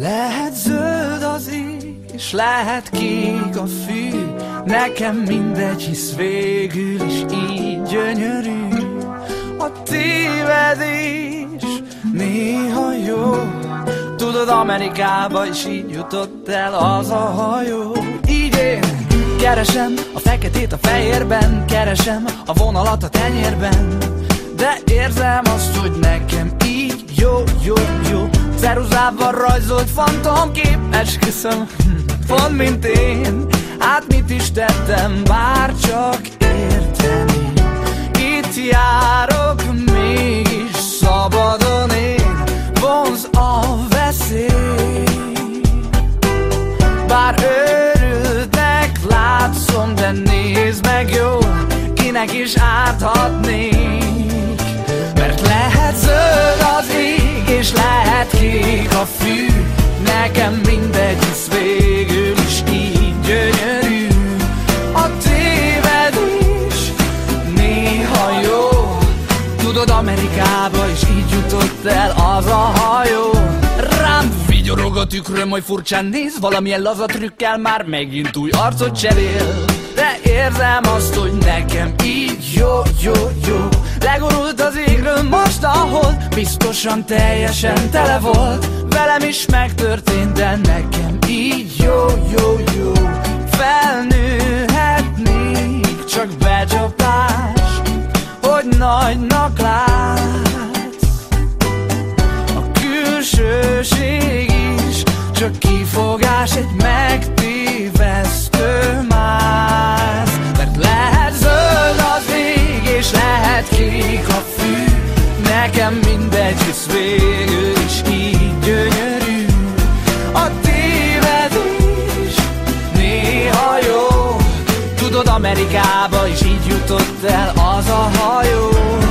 Lehet zöld az ég, és lehet kék a fű, nekem mindegy, hisz végül is így gyönyörű. A tévedés néha jó, tudod Amerikába is így jutott el az a hajó. Így én keresem a feketét a fehérben, keresem a vonalat a tenyérben, de érzem azt, hogy nekem jó, jó, jó. Ceruzával rajzolt fantomkép Esküszöm, pont mint én. Hát mit is tettem, bár csak érteni. Itt járok, mégis szabadon én. Vonz a veszély. Bár őrültnek látszom, de nézd meg jó Kinek is árthatnék és lehet kék a fű. Nekem mindegy, hisz végül is így gyönyörű. A tévedés néha jó. Tudod, Amerikába is így jutott el az a hajó. Rám vigyorog a tükröm, hogy furcsán néz Valamilyen laza trükkel már megint új arcot cserél. De érzem azt, hogy nekem így jó, jó, jó. Legorult az égről most a hold Biztosan teljesen tele volt. Velem is megtörtént, de nekem így jó, jó, jó. Felnőhetnék, csak becsapás Hogy nagynak látsz. A külsőség is csak kifogás Egy megtévesztő Amerikába is így jutott el az a hajó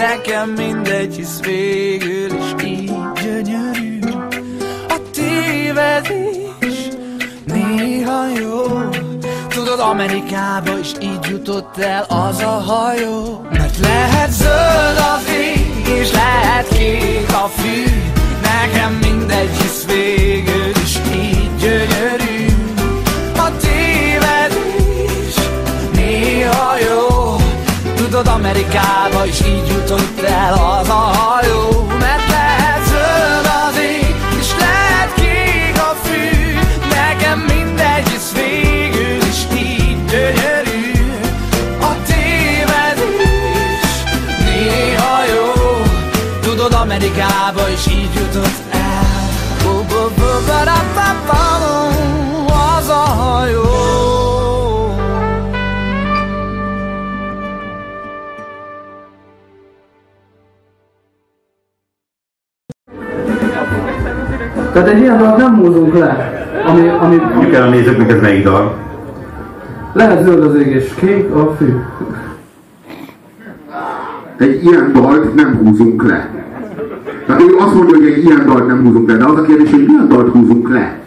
Nekem mindegy, hisz végül is így gyönyörű. A tévedés néha jó. Tudod, Amerikába is így jutott el az a hajó. Mert lehet zöld az ég, és lehet kék a fű. Nekem mindegy, hisz végül is így gyönyörű. A tévedés néha jó Tudod, Amerikába is így jutott el. Az a hajó Mert lehet zöld az ég, és lehet kék a fű. Nekem mindegy, hisz végül is így gyönyörű A tévedés. Néha jó Tudod, Amerikába is így jutott Tehát egy ilyen dalt nem húzunk le, ami, ami Mondjuk el a nézőknek ez melyik dal. lehet zöld az ég és kék a fű. Egy ilyen dalt nem húzunk le. Tehát ő azt mondja, hogy egy ilyen dalt nem húzunk le, de az a kérdés, hogy milyen dalt húzunk le?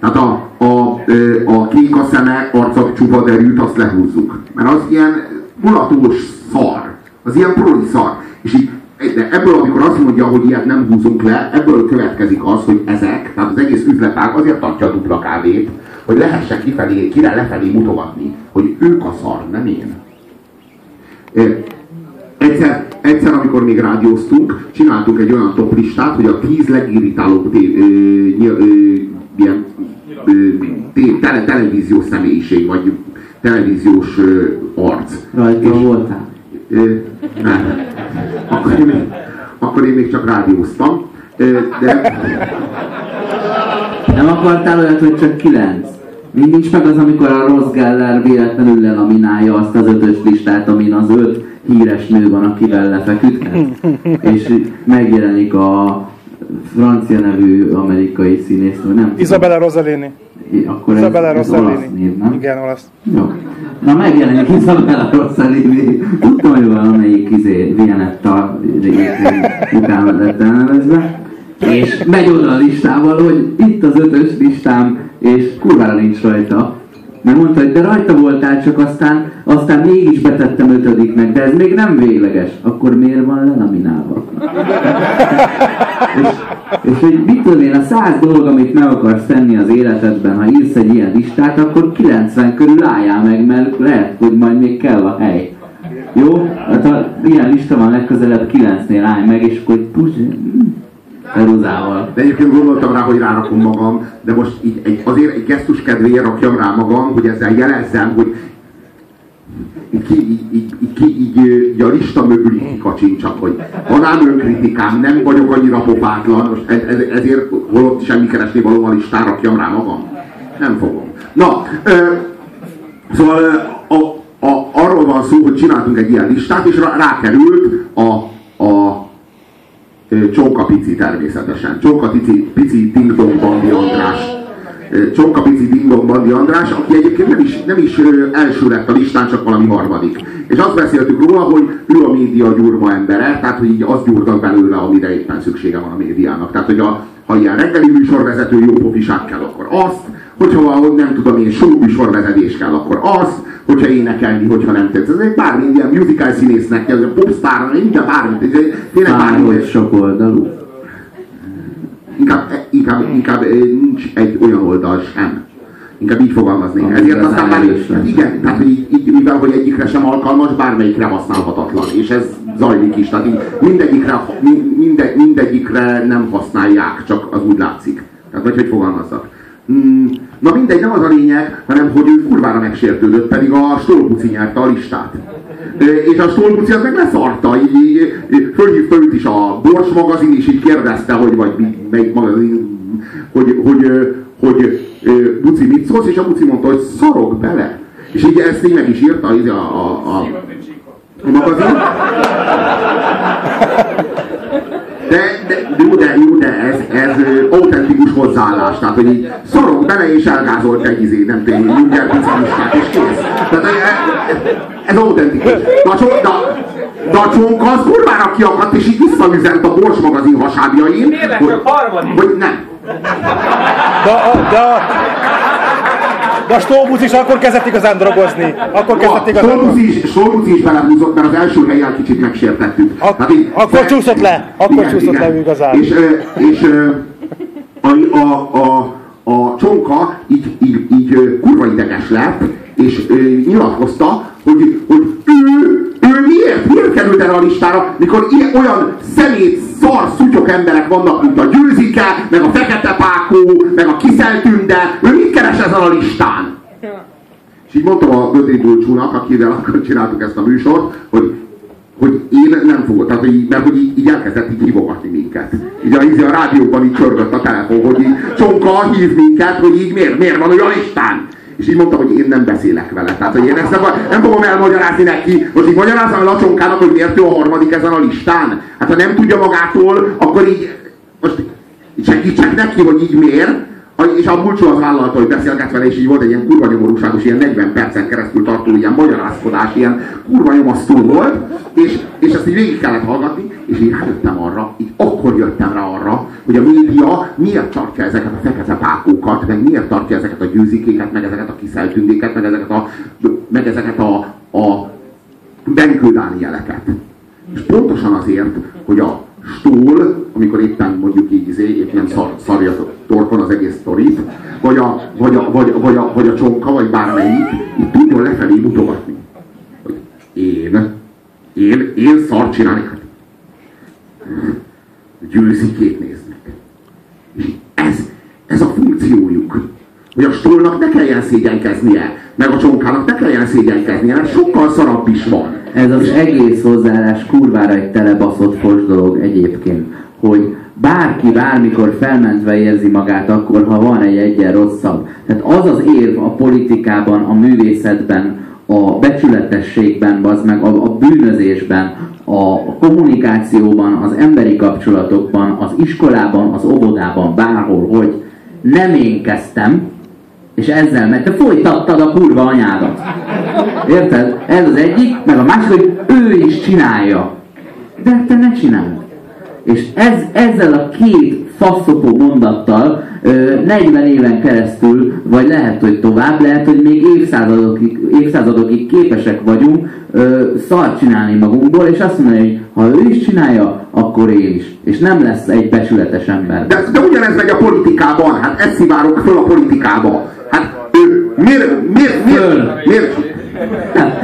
Tehát a, a, a kék a szeme, arca csupa derűt, azt lehúzzuk. Mert az ilyen mulatós szar. Az ilyen proli szar. És így, de ebből, amikor azt mondja, hogy ilyet nem húzunk le, ebből következik az, hogy ezek, tehát az egész üzletág azért tartja a dupla kávét, hogy lehessen kifelé, kire lefelé mutogatni, hogy ők a szar, nem én. Egyszer, egyszer, amikor még rádióztunk, csináltunk egy olyan top listát, hogy a tíz legirritálóbb té, ö, ny, ö, ilyen, ö, té, tele, televíziós személyiség, vagy televíziós ö, arc. Rajta voltál. Ö, nem. Akkor én, még, akkor én még csak rádióztam, De, Nem akartál olyat, hogy csak kilenc? Még nincs meg az, amikor a Ross Geller véletlenül lelaminálja azt az ötös listát, amin az öt híres nő van, akivel lefeküdhet. És megjelenik a francia nevű amerikai színésznő, nem? Isabella Rossellini. Akkor ez, Isabella ez olasz Rossellini. név, nem? Igen, olasz. Jó. Na megjelenik Isabella Rossellini. Tudtam, hogy valamelyik izé, Vianetta után lett elnevezve. És megy oda a listával, hogy itt az ötös listám, és kurvára nincs rajta. Mert mondta, hogy de rajta voltál, csak aztán, aztán mégis betettem ötödiknek, de ez még nem végleges. Akkor miért van lelaminálva? És, és hogy mit tudom én, a száz dolog, amit meg akarsz tenni az életedben, ha írsz egy ilyen listát, akkor 90 körül álljál meg, mert lehet, hogy majd még kell a hely. Jó? Hát ha ilyen lista van legközelebb 9-nél állj meg, és akkor push, Peruzával. de egyébként gondoltam rá, hogy rárakom magam, de most így egy, azért egy gesztus kedvéért rakjam rá magam, hogy ezzel jelezzem, hogy így, így, így, így, így, így a lista mögül így kacsincsak, hogy van ám önkritikám, nem vagyok annyira pofátlan, most ez, ez, ezért holott semmi keresni való a listára rakjam rá magam. Nem fogom. Na, ö, szóval a, a, arról van szó, hogy csináltunk egy ilyen listát, és rá, rákerült a, a Csonka Pici természetesen. Csonka Pici, Pici Ding Dong Bandi András. Ö, Csonka Pici Ding Dong Bandi András, aki egyébként nem is, nem is első lett a listán, csak valami harmadik. És azt beszéltük róla, hogy ő a média gyurma embere, tehát hogy így azt gyúrtak belőle, amire éppen szüksége van a médiának. Tehát, hogy a, ha ilyen reggeli műsorvezető jó pofiság kell, akkor azt, hogyha nem tudom én, show műsorvezetés kell, akkor azt, hogyha énekelni, hogyha nem tetsz. Ez egy bármi ilyen musical színésznek kell, popstar, minden ez egy- tényleg bármi. Bárhogy sok oldalú. Inkább, inkább, inkább eh, nincs egy olyan oldal sem. Inkább így fogalmaznék. Ami Ezért aztán már, hát igen, tehát így, így, mivel hogy egyikre sem alkalmas, bármelyikre használhatatlan. És ez zajlik is. Tehát így mindegyikre, mi- minde, mindegyikre nem használják, csak az úgy látszik. Tehát vagy hogy fogalmazzak. Mm, Na mindegy, nem az a lényeg, hanem hogy ő kurvára megsértődött, pedig a Stolbuci nyerte a listát. És a Stolbuci az meg leszarta, így, így, így fölhívta őt is a Bors magazin, és így kérdezte, hogy vagy melyik magazin, hogy, hogy, hogy ö, Buci mit szólsz, és a Buci mondta, hogy szarok bele. És így ezt így meg is írta így a, a, a, a magazin. De, de, jó, de, jó, de ez, ez autentikus hozzáállás. Tehát, hogy így szorok bele és elgázolt egy izé, nem tudom, mindjárt picalistát, és kész. Tehát ez, ez autentikus. De a, csonk, de, de a csonka az kurvára kiakadt, és így visszaüzent a Bors magazin hasábjain. Miért hogy, hogy nem. De, de, de a Stóbusz is akkor kezdett igazán drogozni. Akkor kezdett igazán Stolbuci is, Stolbuci is belehúzott, mert az első helyen kicsit megsértettük. Ak- így- akkor csúszott le, akkor csúszott le igazán. És, és a, a, a, a csonka így, így, így kurva ideges lett, és ö, nyilatkozta, hogy, hogy ő, ő miért, miért került erre a listára, mikor ilyen, olyan szemét, szar, szutyok emberek vannak, mint a Győzike, meg a Fekete Pákó, meg a Kiszeltünde, ő mit keres ezen a listán? És így mondtam a Gödri Bulcsúnak, akivel akkor csináltuk ezt a műsort, hogy, hogy én nem fogok, tehát hogy mert hogy így, így elkezdett így hívogatni minket. Így a, így a rádióban így csörgött a telefon, hogy így Csonka hív minket, hogy így miért, miért van olyan listán. És így mondtam, hogy én nem beszélek vele. Tehát, hogy én ezt nem, nem fogom elmagyarázni neki. Most így magyarázom a csonkának, hogy miért ő a harmadik ezen a listán. Hát ha nem tudja magától, akkor így most így segítsek neki, hogy így miért. És a Bulcsó az vállalta, hogy beszélget vele, és így volt egy ilyen kurva nyomorúságos, ilyen 40 percen keresztül tartó ilyen magyarázkodás, ilyen kurva nyomasztó volt, és, és ezt így végig kellett hallgatni, és így rájöttem arra, így akkor jöttem rá arra, hogy a média miért tartja ezeket a fekete pákókat, meg miért tartja ezeket a győzikéket, meg ezeket a kiszeltündéket, meg ezeket a, meg ezeket a, a Benkő Dánieleket. És pontosan azért, hogy a stól, amikor éppen mondjuk így izé, épp nem szar, szarja torkon az egész sztorit, vagy a, vagy, a, vagy, a, vagy, a, vagy a csonka, vagy bármelyik, így tudjon lefelé mutogatni. Én, én, én szar csinálni. Hát, Győzikét néznek. És ez, ez a funkciójuk. Hogy a stólnak ne kelljen szégyenkeznie, meg a csonkának ne kelljen szégyenkeznie, mert sokkal szarabb is van. Ez az egész hozzáállás kurvára egy telebaszott fos dolog egyébként, hogy bárki bármikor felmentve érzi magát akkor, ha van egy egyen rosszabb. Tehát az az érv a politikában, a művészetben, a becsületességben, az meg a, a bűnözésben, a kommunikációban, az emberi kapcsolatokban, az iskolában, az óvodában, bárhol, hogy nem én kezdtem, és ezzel, mert te folytattad a kurva anyádat. Érted? Ez az egyik, meg a másik, hogy ő is csinálja. De te ne csináld. És ez, ezzel a két faszopó mondattal 40 éven keresztül, vagy lehet, hogy tovább, lehet, hogy még évszázadokig, évszázadokig képesek vagyunk szart csinálni magunkból, és azt mondani, hogy ha ő is csinálja, akkor én is. És nem lesz egy besületes ember. De, de ugyanez megy a politikában, hát ezt szivárok föl a politikába. Hát ő, miért, miért, miért, miért, Hát,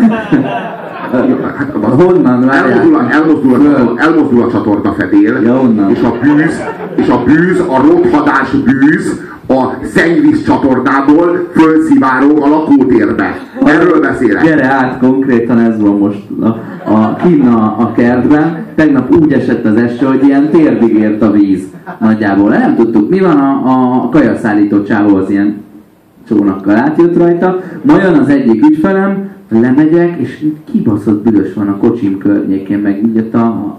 honnan elmozdul, a, elmozdul, a, elmozdul a csatorna fedél, ja, honnan? és a bűz, és a bűz, a rothadás bűz a szennyvíz csatornából fölszivárog a lakótérbe. Erről beszélek. Gyere át, konkrétan ez van most a, a kinna a kertben. Tegnap úgy esett az eső, hogy ilyen térdig ért a víz nagyjából. Nem tudtuk, mi van a, a kajaszállító csávó az ilyen csónakkal átjött rajta. Ma jön az egyik ügyfelem, lemegyek, és kibaszott büdös van a kocsim környékén, meg így a,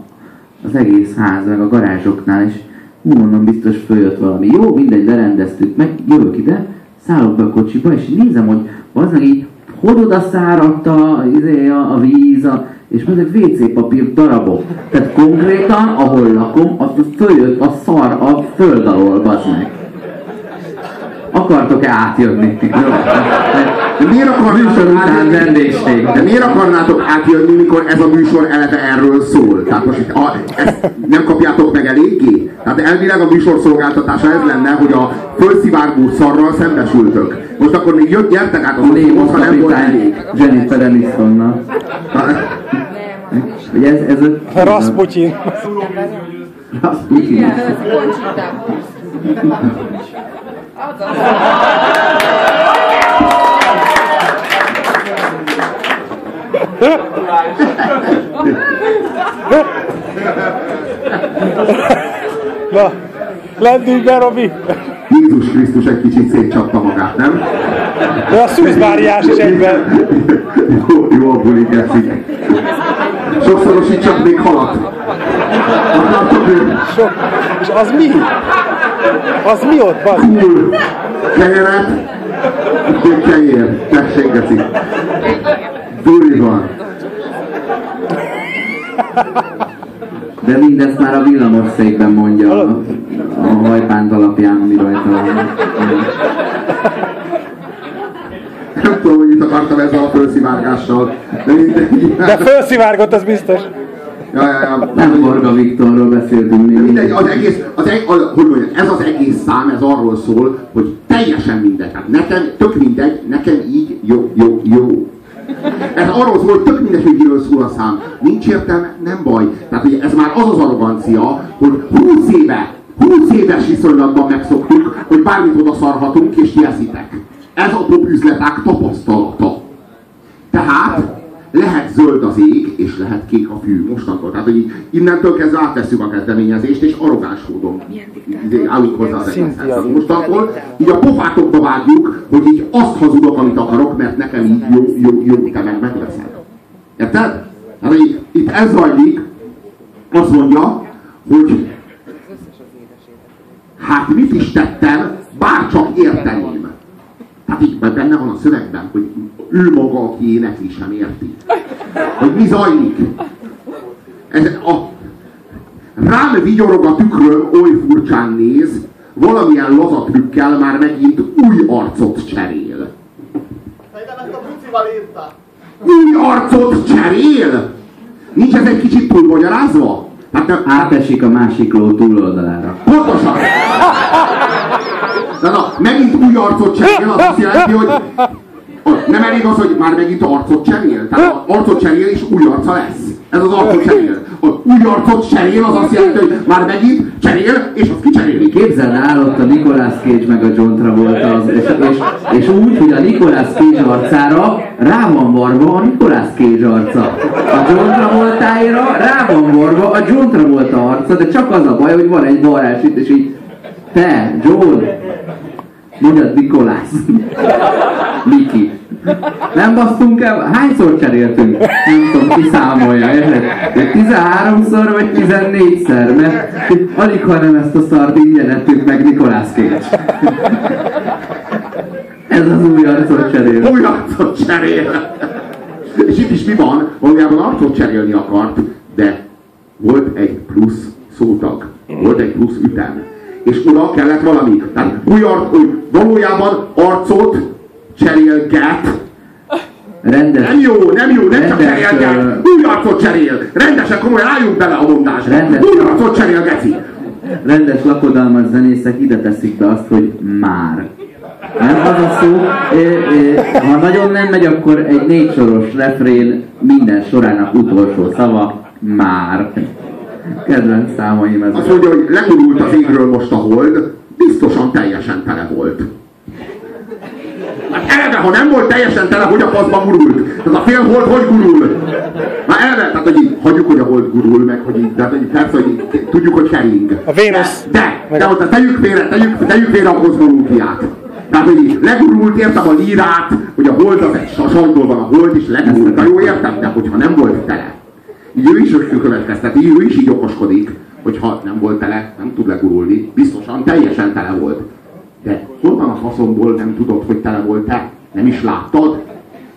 az egész ház, meg a garázsoknál, és hú, mondom, biztos följött valami. Jó, mindegy, lerendeztük meg, jövök ide, szállok be a kocsiba, és nézem, hogy az így, hogy oda száradt a, izé, a, a víz, a, és mondjuk WC papír darabok. Tehát konkrétan, ahol lakom, az följött a szar a föld alól, bazd meg akartok-e átjönni? De miért akarnátok átjönni? vendégség. De miért akarnátok átjönni, mikor ez a műsor eleve erről szól? Tehát most itt a, ezt nem kapjátok meg eléggé? Tehát elvileg a műsor szolgáltatása ez lenne, hogy a fölszivárgó szarral szembesültök. Most akkor még jött, gyertek át az osztóhoz, ha nem volt elég. Jennifer Anistonnal. Ugye ez, ez a... Rasputin. Rasputin. Azaz. Na, lendünk be, Robi! Jézus Krisztus egy kicsit szétcsapta magát, nem? De a szűzváriás is egyben. jó, jó buli. Sokszorosítsak még halat. Sok. És az mi? Az mi ott? Cool. Kenyeret. Itt kenyér. Tessék, geci. Duri van. De mindezt már a villamos székben mondja a, a hajpánt alapján, ami rajta van. Nem tudom, hogy mit akartam ezzel a fölszivárgással. De mindegy. De fölszivárgott, az biztos. Ja, ja, ja. Nem Borga Viktorról beszéltünk még. Mindegy, az egész, az, eg, az, hogy mondjam, ez az egész szám, ez arról szól, hogy teljesen mindegy. Hát nekem, tök mindegy, nekem így jó, jó, jó. Ez arról szól, hogy tök mindegy, hogy miről szól a szám. Nincs értelme, nem baj. Tehát ugye ez már az az arrogancia, hogy 20 éve, 20 éves viszonylatban megszoktuk, hogy bármit oda szarhatunk, és jeszitek. Ez a top üzleták tapasztalata. Lehet zöld az ég, és lehet kék a fű mostantól. Tehát, hogy innentől kezdve átveszünk a kezdeményezést, és arrogáns módon állunk hozzá az egészhez. Mostantól így a pofátokba vágjuk, hogy így azt hazudok, amit akarok, mert nekem így jó, jó, jó, te meg megveszed. Érted? Hát, így, itt ez zajlik, azt mondja, hogy hát mit is tettem, bárcsak érteném. Tehát így benne van a szövegben, hogy ő maga, aki énekli, sem érti. Hogy mi zajlik. Ez a, rám vigyorog a tükröm, oly furcsán néz, valamilyen laza trükkel már megint új arcot cserél. Új arcot cserél? Nincs ez egy kicsit túlmagyarázva? Hát nem, átesik a másik ló túloldalára. Pontosan! De na, megint új arcot cserél, az azt jelenti, hogy nem elég az, hogy már megint arcot cserél? Tehát arcot cserél és új arca lesz. Ez az arcot cserél. A új arcot cserél az azt jelenti, hogy már megint cserél, és azt kicseréli. képzeld el, ott a Nicolas Cage meg a John Travolta, az, és, és, és úgy, hogy a Nicolas Cage arcára rá van varva a Nicolas Cage arca. A John Travoltáira rá van varva a John Travolta arca, de csak az a baj, hogy van egy varázs itt, és így te, John, mondjad Nicolas. Miki. Nem basztunk el? Hányszor cseréltünk? Nem tudom, ki számolja, érted? De 13-szor vagy 14-szer, mert alig ha nem ezt a szart ingyen ettük meg Nikolász Cage. Ez az új arcot cserél. Új arcot cserél. És itt is mi van? Valójában arcot cserélni akart, de volt egy plusz szótag. Volt egy plusz ütem. És oda kellett valami. Tehát új arc, új, valójában arcot cserélget. Rendes, Nem jó, nem jó, nem csak Rendes, cserélget. ö, Új arcot cserél. Rendesen, komolyan álljunk bele a mondásra. Rendes. Új arcot cserél, geci. rendes lakodalmas zenészek ide teszik be azt, hogy már. Nem az a szó, ö, ö, ha nagyon nem megy, akkor egy négy soros refrén minden sorának utolsó szava, már. Kedvenc számaim Azt ezek. mondja, hogy legurult az égről most a hold, biztosan teljesen tele volt. Hát eleve, ha nem volt teljesen tele, hogy a faszba gurult? Tehát a fél hold hogy gurul? Már eleve, tehát hogy így, hagyjuk, hogy a hold gurul, meg hogy így, tehát, hogy persze, hogy így, tudjuk, hogy kering. A Vénusz. De, de ott tegyük félre, tegyük, tegyük félre a kozmológiát. Tehát, hogy így legurult, értem a lírát, hogy a hold az egy sasantól van a hold, és legurult. Na jó, értem, de hogyha nem volt tele. Így ő is következtet, így ő is így okoskodik, hogy ha nem volt tele, nem tud legurulni. Biztosan teljesen tele volt. De hol van a faszomból nem tudod, hogy tele volt te? Nem is láttad?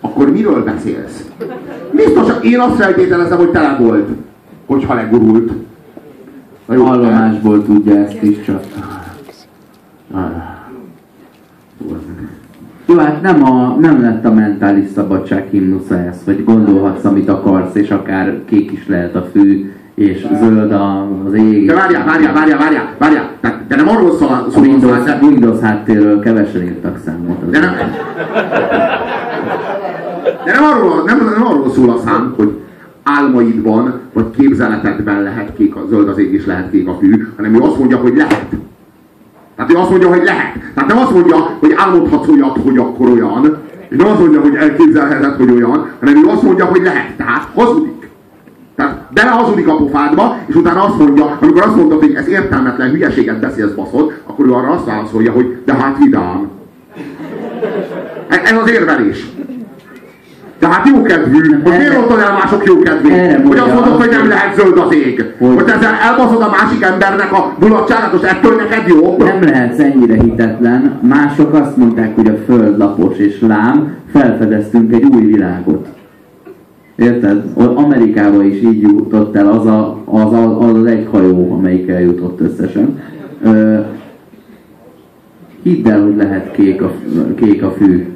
Akkor miről beszélsz? Biztosan, én azt feltételezem, hogy tele volt, hogyha legurult. Na jó, Hallomásból tudja ezt is csak. Jó, hát nem, a, nem lett a mentális szabadság himnusza ez, hogy gondolhatsz, amit akarsz, és akár kék is lehet a fű, és zöld az ég. De várjál, várjál, várjál, várjál, várjál. Tehát, de nem arról szól, A szól Windows, de, Windows háttérről kevesen írtak számot. de nem, de nem arról, nem, nem arról szól a szám, hogy álmaidban, vagy képzeletedben lehet kék a zöld az ég és lehet kék a fű, hanem ő azt mondja, hogy lehet. Tehát ő azt mondja, hogy lehet. Tehát nem azt mondja, hogy álmodhatsz olyat, hogy akkor olyan, és nem azt mondja, hogy elképzelheted, hogy olyan, hanem ő azt mondja, hogy lehet. Tehát hazudik. Tehát belehazudik a pofádba, és utána azt mondja, amikor azt mondod, hogy ez értelmetlen hülyeséget beszélsz, baszod, akkor ő arra azt válaszolja, hogy de hát vidám. Ez, ez az érvelés. Tehát jó kedvű. Hogy miért mondtad el mások jó kedvét? Erre Hogy azt mondod, hogy nem lehet zöld az ég. Hogy- Hogy ezzel elbaszod a másik embernek a mulatságát, és ettől neked jó. Nem lehetsz ennyire hitetlen. Mások azt mondták, hogy a föld lapos és lám, felfedeztünk egy új világot. Érted? Amerikába is így jutott el az a, az, a, az, az egy hajó, amelyik eljutott összesen. Ö, hidd el, hogy lehet kék a, kék a fű.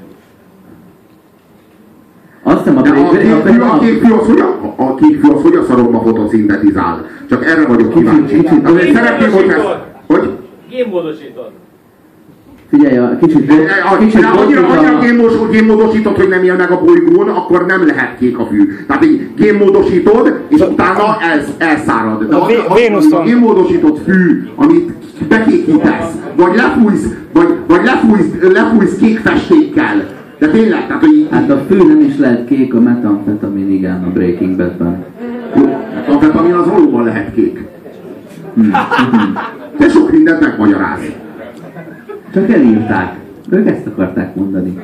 Azt hiszem, a, De a kék fű, a a- kék fű az hogy a, a kék fű az hogy a szaromba fotoszintetizál? Csak erre vagyok kíváncsi. kicsit- Tehát én szeretném, hogy. Hogy? Génmódosított. Figyelj, a kicsit, Ha kicsit de annyira, annyira a- génmódos, génmódosított, hogy nem él meg a bolygón, akkor nem lehet kék a fű. Tehát így génmódosítod, és utána ez elszárad. De A Vénuszon. a génmódosított fű, amit bekékítesz, vagy lefújsz, vagy, vagy lefújsz, lefújsz kék festékkel. De tényleg, tehát hogy Hát a fű nem is lehet kék, a metamfetamin igen a Breaking Badben. a amfetamin az valóban lehet kék. De sok mindent megmagyaráz. Csak elírták. Ők ezt akarták mondani.